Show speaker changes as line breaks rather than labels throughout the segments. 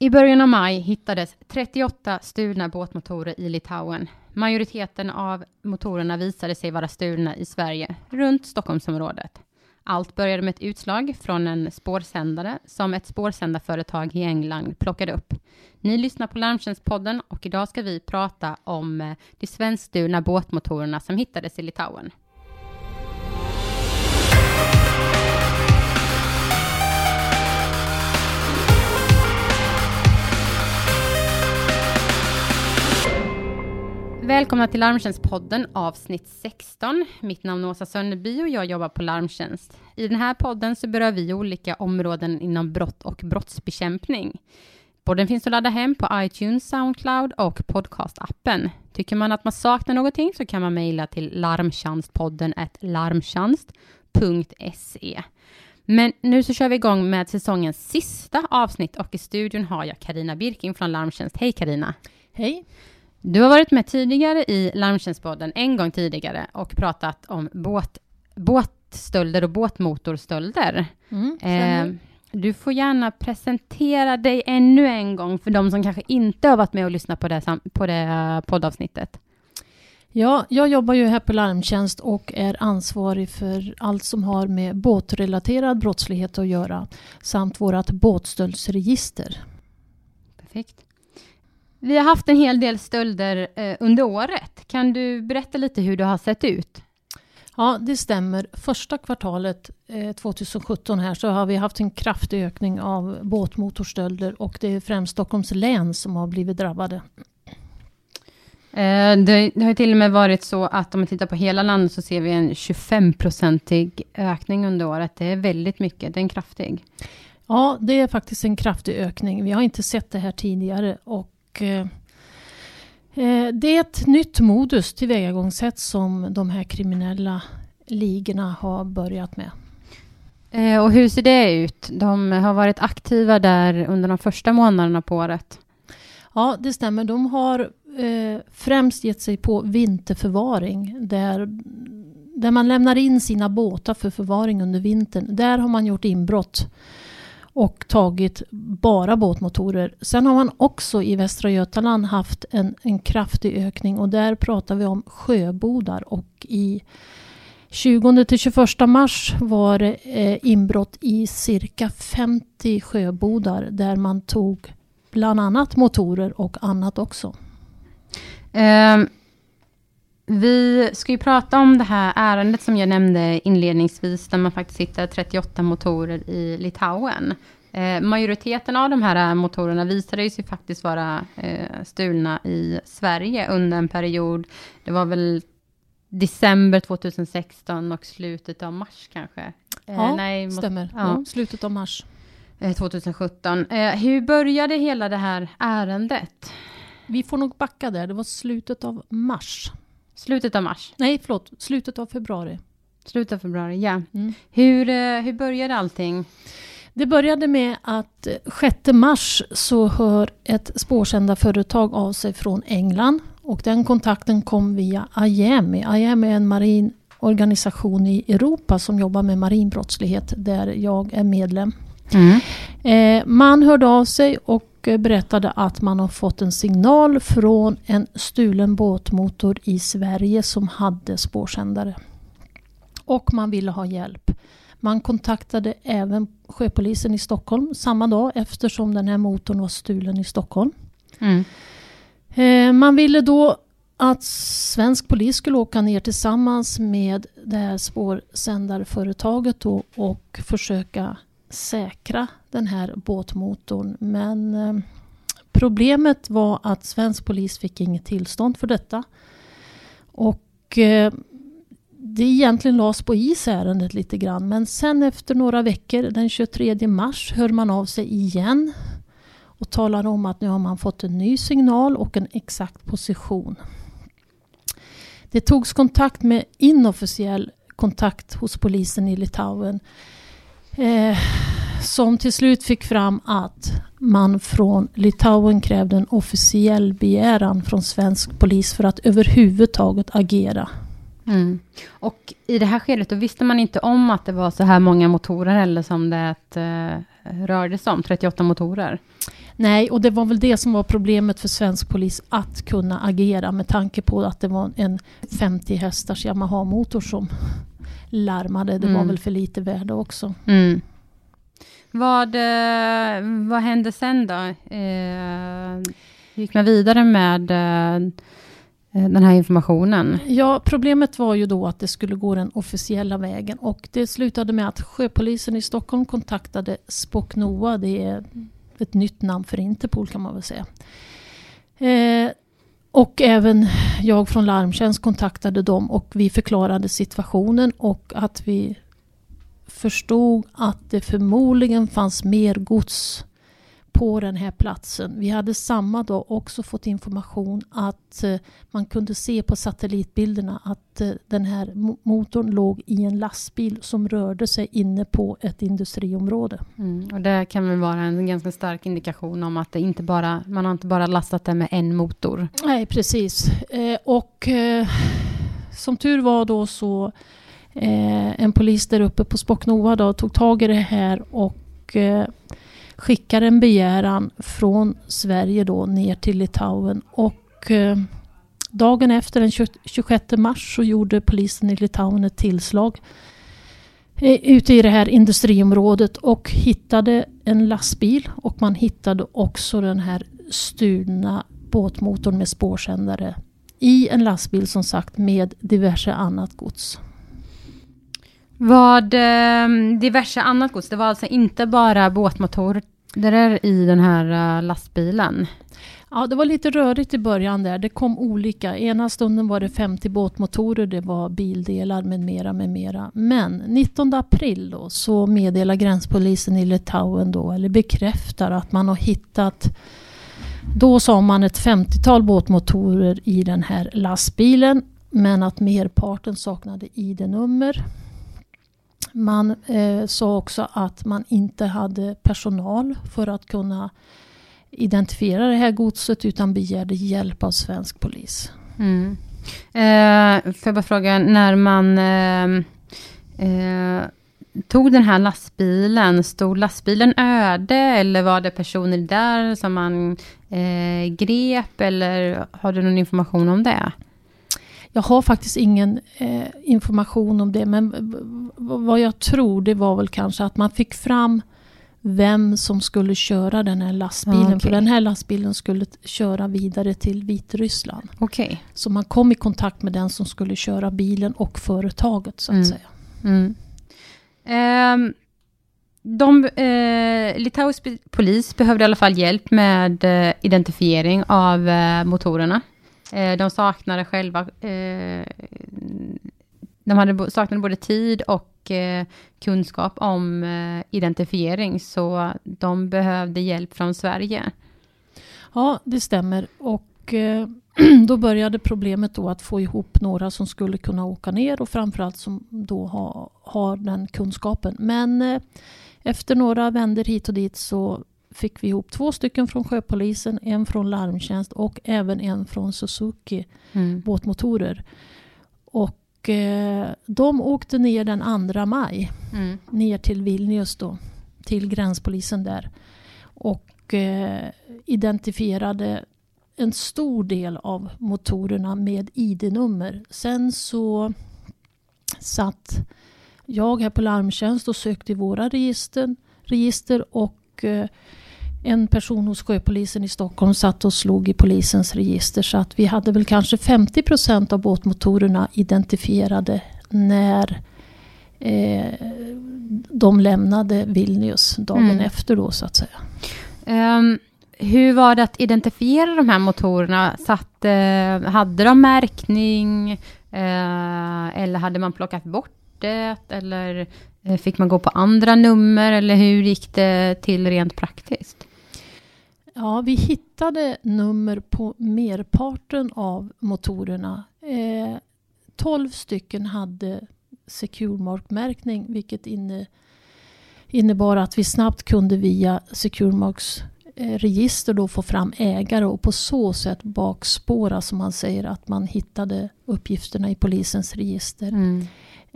I början av maj hittades 38 stulna båtmotorer i Litauen. Majoriteten av motorerna visade sig vara stulna i Sverige, runt Stockholmsområdet. Allt började med ett utslag från en spårsändare som ett spårsändarföretag i England plockade upp. Ni lyssnar på Larmtjänstpodden och idag ska vi prata om eh, de svenskstulna båtmotorerna som hittades i Litauen. Välkomna till Larmtjänstpodden avsnitt 16. Mitt namn är Åsa Sönderby och jag jobbar på Larmtjänst. I den här podden så berör vi olika områden inom brott och brottsbekämpning. Podden finns att ladda hem på iTunes, Soundcloud och podcastappen. Tycker man att man saknar någonting så kan man mejla till larmtjänstpodden larmtjänst.se. Men nu så kör vi igång med säsongens sista avsnitt och i studion har jag Karina Birking från Larmtjänst. Hej Karina!
Hej!
Du har varit med tidigare i Larmtjänstpodden, en gång tidigare, och pratat om båt, båtstölder och båtmotorstölder.
Mm,
eh, du får gärna presentera dig ännu en gång för de som kanske inte har varit med och lyssnat på det, på det poddavsnittet.
Ja, jag jobbar ju här på Larmtjänst och är ansvarig för allt som har med båtrelaterad brottslighet att göra samt vårt båtstöldsregister.
Perfekt. Vi har haft en hel del stölder eh, under året. Kan du berätta lite hur det har sett ut?
Ja, det stämmer. Första kvartalet eh, 2017 här så har vi haft en kraftig ökning av båtmotorstölder och det är främst Stockholms län som har blivit drabbade.
Eh, det, det, har till och med varit så att om vi tittar på hela landet så ser vi en 25-procentig ökning under året. Det är väldigt mycket, det är en kraftig.
Ja, det är faktiskt en kraftig ökning. Vi har inte sett det här tidigare och Eh, eh, det är ett nytt modus tillvägagångssätt som de här kriminella ligorna har börjat med.
Eh, och hur ser det ut? De har varit aktiva där under de första månaderna på året.
Ja, det stämmer. De har eh, främst gett sig på vinterförvaring där, där man lämnar in sina båtar för förvaring under vintern. Där har man gjort inbrott och tagit bara båtmotorer. Sen har man också i Västra Götaland haft en, en kraftig ökning och där pratar vi om sjöbodar och i 20 till 21 mars var det eh, inbrott i cirka 50 sjöbodar där man tog bland annat motorer och annat också.
Um, vi ska ju prata om det här ärendet som jag nämnde inledningsvis, där man faktiskt hittar 38 motorer i Litauen. Eh, majoriteten av de här motorerna visade sig faktiskt vara eh, stulna i Sverige under en period. Det var väl december 2016 och slutet av mars kanske?
Eh, ja, nej, stämmer. Ja. Ja, slutet av mars.
2017. Eh, eh, hur började hela det här ärendet?
Vi får nog backa där. Det var slutet av mars.
Slutet av mars?
Nej, förlåt. Slutet av februari.
Slutet av februari, ja. Mm. Hur, eh, hur började allting?
Det började med att 6 mars så hör ett spårsändarföretag av sig från England och den kontakten kom via IAMI. IAMI är en marin organisation i Europa som jobbar med marinbrottslighet där jag är medlem. Mm. Eh, man hörde av sig och berättade att man har fått en signal från en stulen båtmotor i Sverige som hade spårsändare. Och man ville ha hjälp. Man kontaktade även sjöpolisen i Stockholm samma dag eftersom den här motorn var stulen i Stockholm. Mm. Eh, man ville då att svensk polis skulle åka ner tillsammans med det här spårsändarföretaget och försöka säkra den här båtmotorn. Men eh, problemet var att svensk polis fick inget tillstånd för detta. Och eh, det egentligen lades på is ärendet lite grann. Men sen efter några veckor, den 23 mars, hör man av sig igen och talar om att nu har man fått en ny signal och en exakt position. Det togs kontakt med inofficiell kontakt hos polisen i Litauen. Eh, som till slut fick fram att man från Litauen krävde en officiell begäran från svensk polis för att överhuvudtaget agera
Mm. Och i det här skedet, då visste man inte om att det var så här många motorer eller som det uh, rörde sig om, 38 motorer?
Nej, och det var väl det som var problemet för svensk polis att kunna agera med tanke på att det var en 50 hästars Yamaha-motor som larmade. Det var
Mm.
väl för lite värde också.
Mm. Vad, eh, vad hände sen då? Eh, gick man vidare med eh, den här informationen?
Ja, problemet var ju då att det skulle gå den officiella vägen och det slutade med att sjöpolisen i Stockholm kontaktade Spoknoa. Det är ett nytt namn för Interpol kan man väl säga. Eh, och även jag från Larmtjänst kontaktade dem och vi förklarade situationen och att vi förstod att det förmodligen fanns mer gods på den här platsen. Vi hade samma dag också fått information att eh, man kunde se på satellitbilderna att eh, den här mo- motorn låg i en lastbil som rörde sig inne på ett industriområde.
Mm. Och det kan väl vara en ganska stark indikation om att det inte bara, man har inte bara lastat det med en motor.
Nej, precis. Eh, och som tur var då så en polis där uppe på Spocknova då tog tag i det här och eh, skickade en begäran från Sverige då ner till Litauen. Och eh, dagen efter den 26 mars så gjorde polisen i Litauen ett tillslag eh, ute i det här industriområdet och hittade en lastbil och man hittade också den här stulna båtmotorn med spårsändare i en lastbil som sagt med diverse annat gods.
Vad eh, diverse annat gods, det var alltså inte bara båtmotorer i den här eh, lastbilen?
Ja, det var lite rörigt i början där. Det kom olika. Ena stunden var det 50 båtmotorer, det var bildelar med mera, med mera. Men 19 april då så meddelar gränspolisen i Litauen då, eller bekräftar att man har hittat då sa man ett 50-tal båtmotorer i den här lastbilen men att merparten saknade ID-nummer. Man eh, sa också att man inte hade personal för att kunna identifiera det här godset utan begärde hjälp av svensk polis.
Mm. Eh, får jag bara fråga, när man eh, eh, tog den här lastbilen, stod lastbilen öde eller var det personer där som man eh, grep eller har du någon information om det?
Jag har faktiskt ingen eh, information om det men vad jag tror det var väl kanske att man fick fram vem som skulle köra den här lastbilen.
Ja, okej.
För den här lastbilen skulle köra vidare till Vitryssland.
Okej.
Så man kom i kontakt med den som skulle köra bilen och företaget så att
Mm.
säga.
Mm. Ehm, de, eh, Litauisk polis behövde i alla fall hjälp med eh, identifiering av eh, motorerna. Eh, de saknade själva, eh, de hade, saknade både tid och eh, kunskap om identifiering, så de behövde hjälp från Sverige.
Ja, det stämmer. Och då började problemet då att få ihop några som skulle kunna åka ner och framförallt som då har, har den kunskapen. Men efter några vänder hit och dit så fick vi ihop två stycken från sjöpolisen, en från larmtjänst och även en från Suzuki
Mm.
båtmotorer. Och eh, de åkte ner den 2 maj
Mm.
ner till Vilnius då, till gränspolisen där. Och eh, identifierade en stor del av motorerna med ID-nummer. Sen så satt jag här på Larmtjänst och sökte i våra register, register och eh, en person hos sjöpolisen i Stockholm satt och slog i polisens register. Så att vi hade väl kanske 50 procent av båtmotorerna identifierade när eh, de lämnade Vilnius dagen
Mm.
efter då så att säga.
Ehm, hur var det att identifiera de här motorerna? Satt, eh, hade de märkning? Eh, eller hade man plockat bort det? Eller fick man gå på andra nummer? Eller hur gick det till rent praktiskt?
Ja, vi hittade nummer på merparten av motorerna. Eh, 12 stycken hade Secure Mark-märkning vilket inne, innebar att vi snabbt kunde via Secure Marks eh, register då få fram ägare och på så sätt bakspåra som man säger att man hittade uppgifterna i polisens register.
Mm.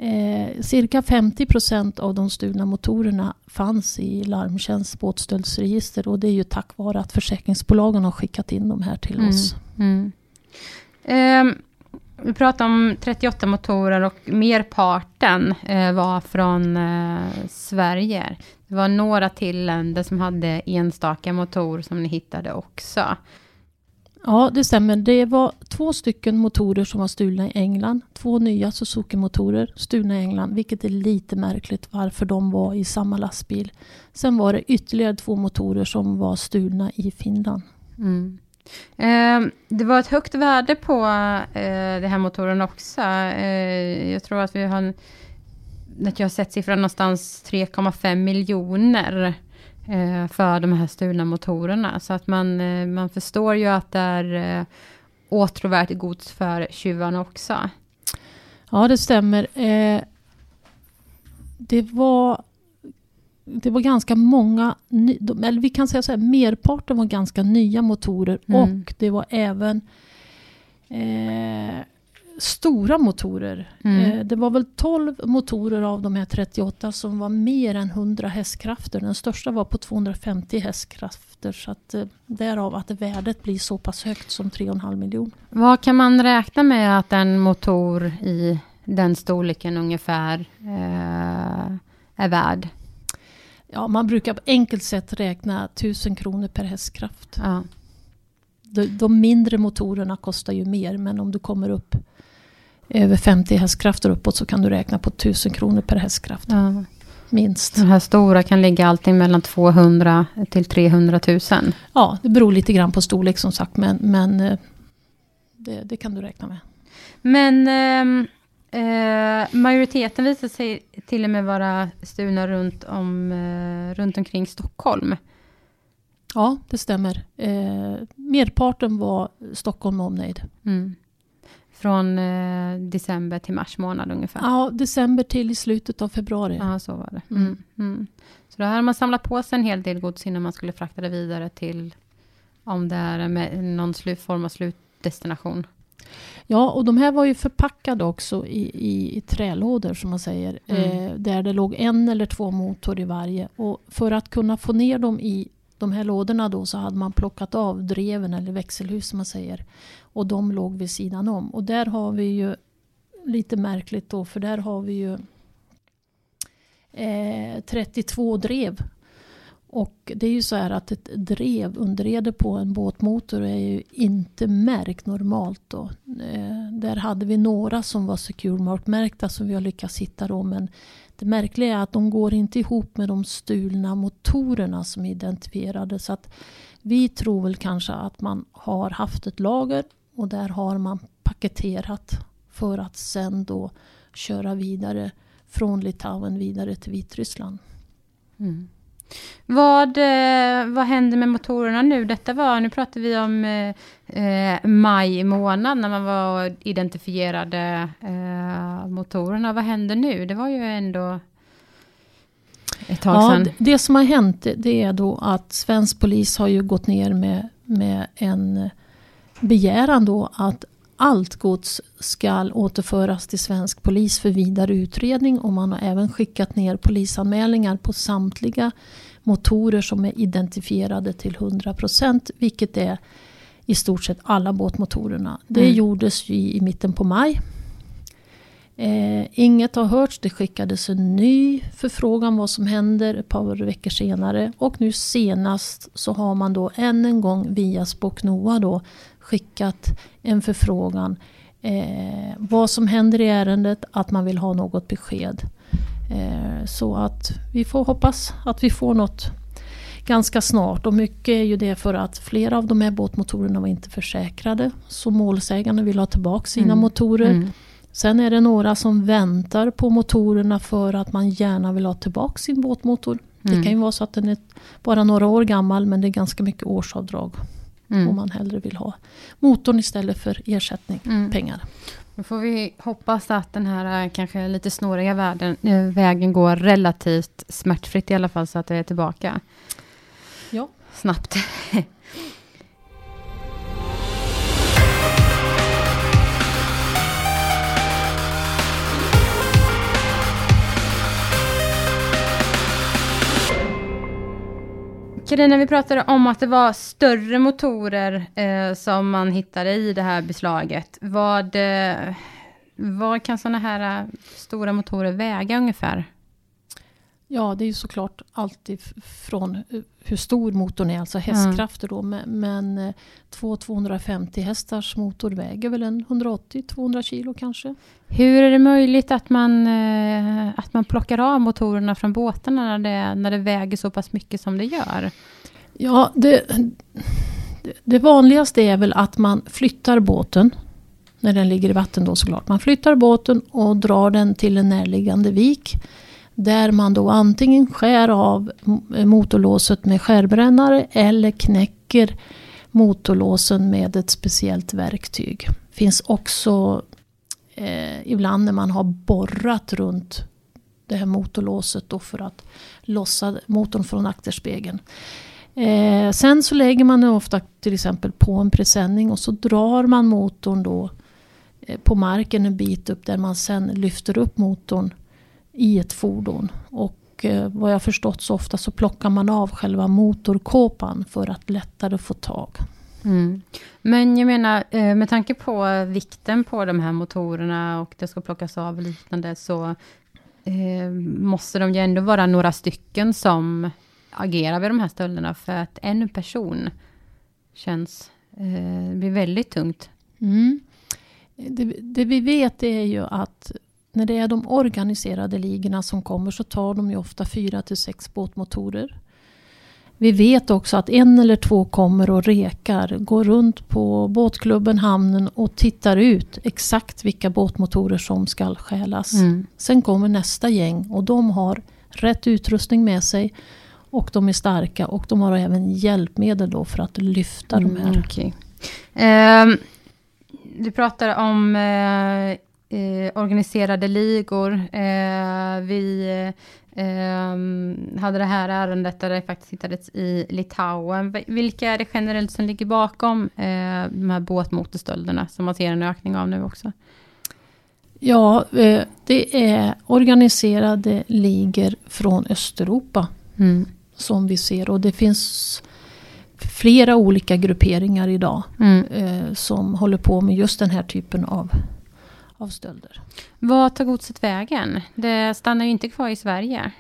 Eh, cirka 50 procent av de stulna motorerna fanns i Larmtjänsts båtstöldsregister och det är ju tack vare att försäkringsbolagen har skickat in de här till
Mm.
oss.
Mm. Ehm, vi pratar om 38 motorer och merparten eh, var från eh, Sverige. Det var några till länder som hade enstaka motor som ni hittade också.
Ja, det stämmer. Det var två stycken motorer som var stulna i England. Två nya Suzuki-motorer stulna i England, vilket är lite märkligt varför de var i samma lastbil. Sen var det ytterligare två motorer som var stulna i Finland.
Mm. Eh, det var ett högt värde på eh, de här motorerna också. Eh, jag tror att vi har, att jag har sett siffran någonstans 3,5 miljoner eh, för de här stulna motorerna. Så att man, eh, man förstår ju att det är eh, åtråvärt gods för tjuvarna också.
Ja, det stämmer. Eh, det var det var ganska många, eller vi kan säga så här, merparten var ganska nya motorer
Mm.
och det var även eh, stora motorer.
Mm.
Eh, det var väl 12 motorer av de här 38 som var mer än 100 hästkrafter. Den största var på 250 hästkrafter så att eh, därav att värdet blir så pass högt som 3,5 miljoner.
Vad kan man räkna med att en motor i den storleken ungefär eh, är värd?
Ja, man brukar på enkelt sätt räkna 1000 kronor per hästkraft.
Ja.
De, de mindre motorerna kostar ju mer men om du kommer upp över 50 hästkrafter uppåt så kan du räkna på 1000 kronor per hästkraft.
Ja.
Minst.
De här stora kan ligga allting mellan 200 till 300 000.
Ja, det beror lite grann på storlek som sagt men, men eh, det, det kan du räkna med.
Men ehm, eh, majoriteten visar sig till och med vara stulna runt, om, eh, runt omkring Stockholm.
Ja, det stämmer. Eh, merparten var Stockholm med omnejd.
Mm. Från eh, december till mars månad ungefär.
Ja, december till i slutet av februari.
Ja, så var det.
Mm.
Mm. Mm. Så då hade man samlat på sig en hel del gods innan man skulle frakta det vidare till om det är med någon slu, form av slutdestination.
Ja, och de här var ju förpackade också i, i, i trälådor som man säger.
Mm.
Eh, där det låg en eller två motor i varje. Och för att kunna få ner dem i de här lådorna då så hade man plockat av dreven eller växelhus som man säger. Och de låg vid sidan om. Och där har vi ju lite märkligt då för där har vi ju eh, 32 drev. Och det är ju så här att ett drev, underrede på en båtmotor är ju inte märkt normalt då. Eh, där hade vi några som var Secure Mark-märkta som vi har lyckats hitta då. Men det märkliga är att de går inte ihop med de stulna motorerna som identifierades. Så att vi tror väl kanske att man har haft ett lager och där har man paketerat för att sen då köra vidare från Litauen vidare till Vitryssland.
Mm. Vad, eh, vad händer med motorerna nu? Detta var, nu pratar vi om eh, eh, maj månad när man var och identifierade eh, motorerna. Vad händer nu? Det var ju ändå ett tag
Ja,
sedan.
det, som har hänt det är då att svensk polis har ju gått ner med, med en begäran då att allt gods ska återföras till svensk polis för vidare utredning och man har även skickat ner polisanmälningar på samtliga motorer som är identifierade till 100% vilket är i stort sett alla båtmotorerna. Det
Mm.
gjordes i, i mitten på maj. Eh, inget har hörts. Det skickades en ny förfrågan vad som händer ett par veckor senare. Och nu senast så har man då än en gång via Spoknoa då skickat en förfrågan. Eh, vad som händer i ärendet, att man vill ha något besked. Eh, så att vi får hoppas att vi får något ganska snart. Och mycket är ju det för att flera av de här båtmotorerna var inte försäkrade. Så målsägarna vill ha tillbaka sina
Mm.
motorer.
Mm.
Sen är det några som väntar på motorerna för att man gärna vill ha tillbaka sin båtmotor.
Mm.
Det kan ju vara så att den är bara några år gammal men det är ganska mycket årsavdrag.
Mm.
Om man hellre vill ha motorn istället för ersättning,
Mm.
pengar.
Då får vi hoppas att den här eh, kanske lite snåriga världen, eh, vägen går relativt smärtfritt i alla fall så att det är tillbaka
Ja.
snabbt. Karina, vi pratade om att det var större motorer eh, som man hittade i det här beslaget. Vad, eh, vad kan sådana här eh, stora motorer väga ungefär?
Ja, det är ju såklart alltid från hur stor motorn är, alltså hästkrafter då. Men, men eh, två 250 hästars motor väger väl en 180-200 kilo kanske.
Hur är det möjligt att man, eh, att man plockar av motorerna från båtarna när det, när det väger så pass mycket som det gör?
Ja, det, det vanligaste är väl att man flyttar båten när den ligger i vatten då såklart. Man flyttar båten och drar den till en närliggande vik. Där man då antingen skär av motorlåset med skärbrännare eller knäcker motorlåsen med ett speciellt verktyg. Finns också eh, ibland när man har borrat runt det här motorlåset då för att lossa motorn från akterspegeln. Eh, sen så lägger man den ofta till exempel på en presenning och så drar man motorn då eh, på marken en bit upp där man sen lyfter upp motorn i ett fordon. Och eh, vad jag förstått så ofta så plockar man av själva motorkåpan för att lättare få tag.
Mm. Men jag menar, eh, med tanke på vikten på de här motorerna och det ska plockas av och liknande, så eh, måste de ju ändå vara några stycken som agerar vid de här stölderna, för att en person känns, eh, blir väldigt tungt.
Mm. Det, det, vi vet är ju att när det är de organiserade ligorna som kommer så tar de ju ofta fyra till sex båtmotorer. Vi vet också att en eller två kommer och rekar, går runt på båtklubben, hamnen och tittar ut exakt vilka båtmotorer som ska stjälas. Mm. Sen kommer nästa gäng och de har rätt utrustning med sig och de är starka och de har även hjälpmedel då för att lyfta mm, de här.
Okay. Eh, du pratar om eh, eh, organiserade ligor. Eh, vi eh, hade det här ärendet där det faktiskt hittades i Litauen. Vilka är det generellt som ligger bakom eh, de här båtmotorstölderna som man ser en ökning av nu också?
Ja, eh, det är organiserade ligor från Östeuropa mm. som vi ser. Och det finns flera olika grupperingar idag mm. som håller på med just den här typen av av stölder.
Vad tar godset vägen? Det stannar ju inte kvar i Sverige.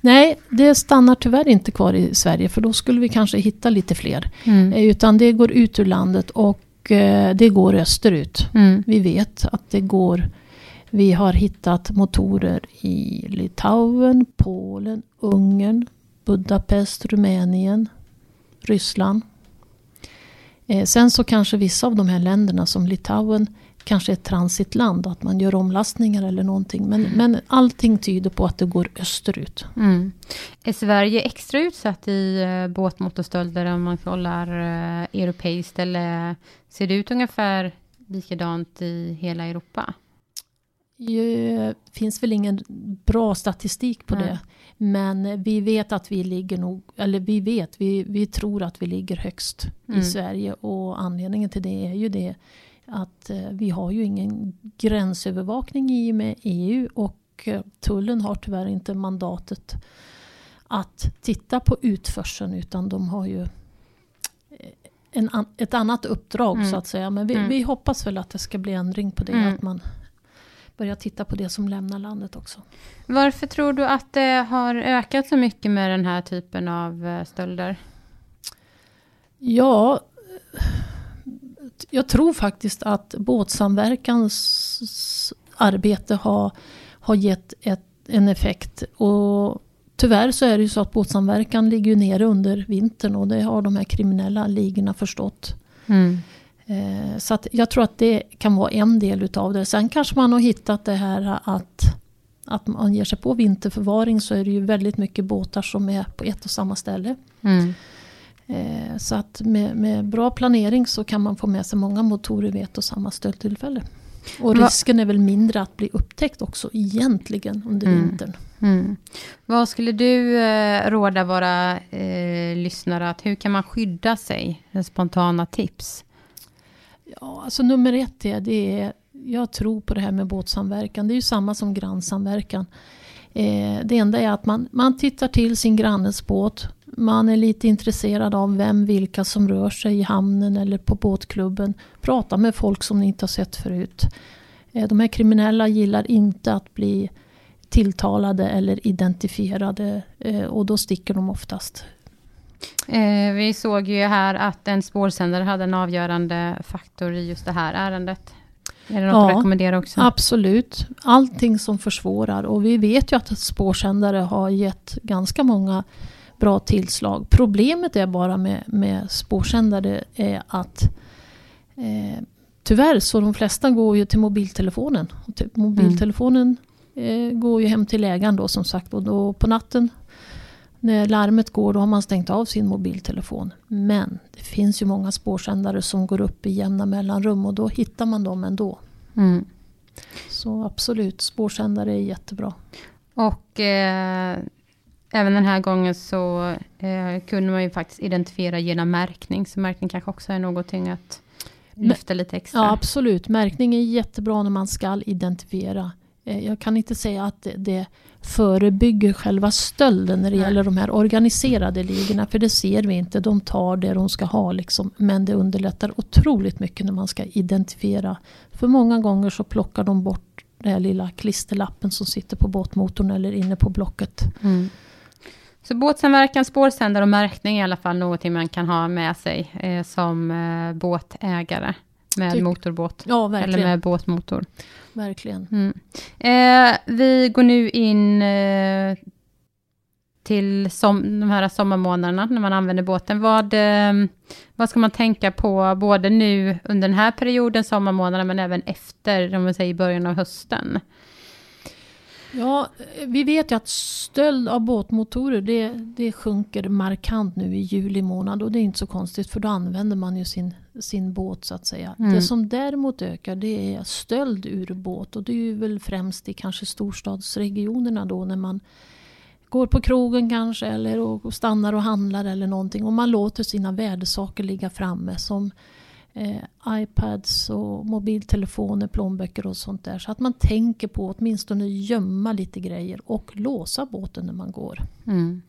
Nej, det stannar tyvärr inte kvar i Sverige för då skulle vi kanske hitta lite fler. Mm. Eh, utan det går ut ur landet och eh, det går österut. Mm. Vi vet att det går vi har hittat motorer i Litauen, Polen, Ungern, Budapest, Rumänien, Ryssland. Eh, sen så kanske vissa av de här länderna som Litauen kanske ett transitland, att man gör omlastningar eller någonting. Men, men allting tyder på att det går österut.
Mm. Är Sverige extra utsatt i uh, båtmotorstölder om man kollar uh, europeiskt? Eller ser det ut ungefär likadant i hela Europa?
Det finns väl ingen bra statistik på mm. det. Men vi vet att vi ligger nog, eller vi vet, vi, vi tror att vi ligger högst mm. i Sverige. Och anledningen till det är ju det att eh, vi har ju ingen gränsövervakning i och med EU och eh, tullen har tyvärr inte mandatet att titta på utförseln utan de har ju eh, en, ett annat uppdrag mm. så att säga. Men vi, mm. vi, hoppas väl att det ska bli ändring på det. Mm. Att man börjar titta på det som lämnar landet också.
Varför tror du att det har ökat så mycket med den här typen av stölder?
Ja, jag tror faktiskt att båtsamverkans arbete har, har gett ett, en effekt. Och tyvärr så är det ju så att båtsamverkan ligger nere under vintern och det har de här kriminella ligorna förstått. Mm. Eh, så att jag tror att det kan vara en del utav det. Sen kanske man har hittat det här att, att man ger sig på vinterförvaring så är det ju väldigt mycket båtar som är på ett och samma ställe. Mm. Eh, så att med, med, bra planering så kan man få med sig många motorer vid ett och samma stöldtillfälle. Och risken är väl mindre att bli upptäckt också egentligen under mm. vintern. Mm.
Vad skulle du eh, råda våra eh, lyssnare att hur kan man skydda sig? Spontana tips.
Ja, alltså nummer ett är, det är jag tror på det här med båtsamverkan. Det är ju samma som grannsamverkan. Eh, det enda är att man, man tittar till sin grannes båt man är lite intresserad av vem, vilka som rör sig i hamnen eller på båtklubben. Prata med folk som ni inte har sett förut. Eh, de här kriminella gillar inte att bli tilltalade eller identifierade eh, och då sticker de oftast.
Eh, vi såg ju här att en spårsändare hade en avgörande faktor i just det här ärendet. Är det något ja, att rekommendera också?
Absolut. Allting som försvårar. Och vi vet ju att spårsändare har gett ganska många bra tillslag. Problemet är bara med, med spårsändare är att eh, tyvärr så de flesta går ju till mobiltelefonen. Typ mobiltelefonen mm. eh, går ju hem till ägaren då som sagt. Och då på natten när larmet går då har man stängt av sin mobiltelefon. Men det finns ju många spårsändare som går upp i jämna mellanrum och då hittar man dem ändå. Mm. Så absolut, spårsändare är jättebra.
Och eh, även den här gången så eh, kunde man ju faktiskt identifiera genom märkning. Så märkning kanske också är någonting att lyfta lite extra.
Ja, absolut. Märkning är jättebra när man ska identifiera. Eh, jag kan inte säga att det förebygger själva stölden när det Nej. gäller de här organiserade ligorna. För det ser vi inte. De tar det de ska ha. Liksom. Men det underlättar otroligt mycket när man ska identifiera. För många gånger så plockar de bort den här lilla klisterlappen som sitter på båtmotorn eller inne på blocket. Mm.
Så båtsamverkan, spårsändare och märkning är i alla fall någonting man kan ha med sig eh, som eh, båtägare med Tyck. motorbåt.
Ja,
eller med båtmotor.
Verkligen.
Mm. Eh, vi går nu in eh, till som, de här sommarmånaderna när man använder båten. Vad, eh, vad ska man tänka på både nu under den här perioden, sommarmånaderna, men även efter, om man säger i början av hösten?
Ja, vi vet ju att stöld av båtmotorer det, det sjunker markant nu i juli månad och det är inte så konstigt för då använder man ju sin, sin båt så att säga. Mm. Det som däremot ökar det är stöld ur båt och det är ju väl främst i kanske storstadsregionerna då när man går på krogen kanske eller och stannar och handlar eller någonting och man låter sina värdesaker ligga framme som eh, iPads och mobiltelefoner, plånböcker och sånt där. Så att man tänker på åtminstone gömma lite grejer och låsa båten när man går. Mm.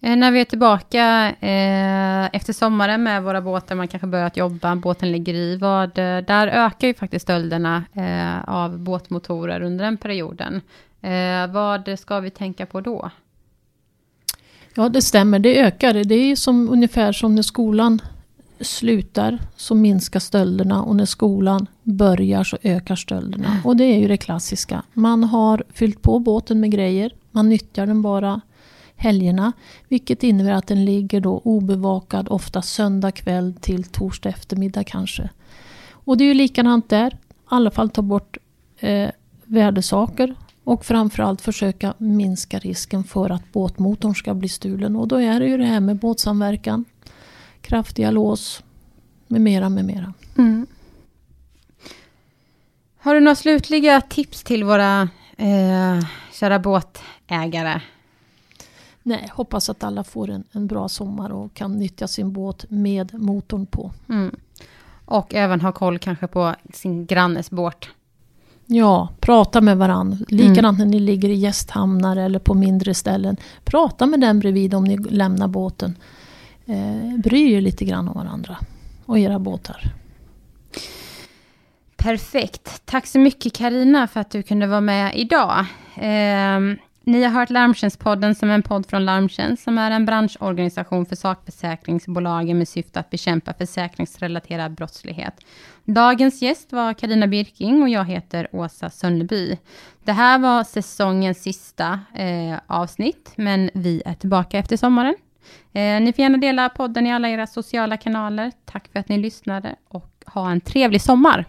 Eh, när vi är tillbaka eh, efter sommaren med våra båtar, man kanske börjat jobba, båten ligger i, vad, eh, där ökar ju faktiskt stölderna eh, av båtmotorer under den perioden. Eh, vad ska vi tänka på då?
Ja, det stämmer. Det ökar. Det är som, ungefär som när skolan slutar så minskar stölderna och när skolan börjar så ökar stölderna. Och det är ju det klassiska. Man har fyllt på båten med grejer. Man nyttjar den bara helgerna. Vilket innebär att den ligger då obevakad ofta söndag kväll till torsdag eftermiddag kanske. Och det är ju likadant där. I alla fall ta bort eh, värdesaker. Och framförallt försöka minska risken för att båtmotorn ska bli stulen. Och då är det ju det här med båtsamverkan kraftiga lås med mera, med mera. Mm.
Har du några slutliga tips till våra eh, kära båtägare?
Nej, hoppas att alla får en, en bra sommar och kan nyttja sin båt med motorn på. Mm.
Och även ha koll kanske på sin grannes båt.
Ja, prata med varandra. Likadant mm. när ni ligger i gästhamnar eller på mindre ställen. Prata med den bredvid om ni lämnar båten eh, bryr er lite grann om varandra och era båtar.
Perfekt. Tack så mycket Karina för att du kunde vara med idag. Eh, ni har hört Larmtjänstpodden som är en podd från Larmtjänst som är en branschorganisation för sakförsäkringsbolagen med syfte att bekämpa försäkringsrelaterad brottslighet. Dagens gäst var Karina Birking och jag heter Åsa Sönneby. Det här var säsongens sista eh, avsnitt, men vi är tillbaka efter sommaren. Eh, ni får gärna dela podden i alla era sociala kanaler. Tack för att ni lyssnade och ha en trevlig sommar!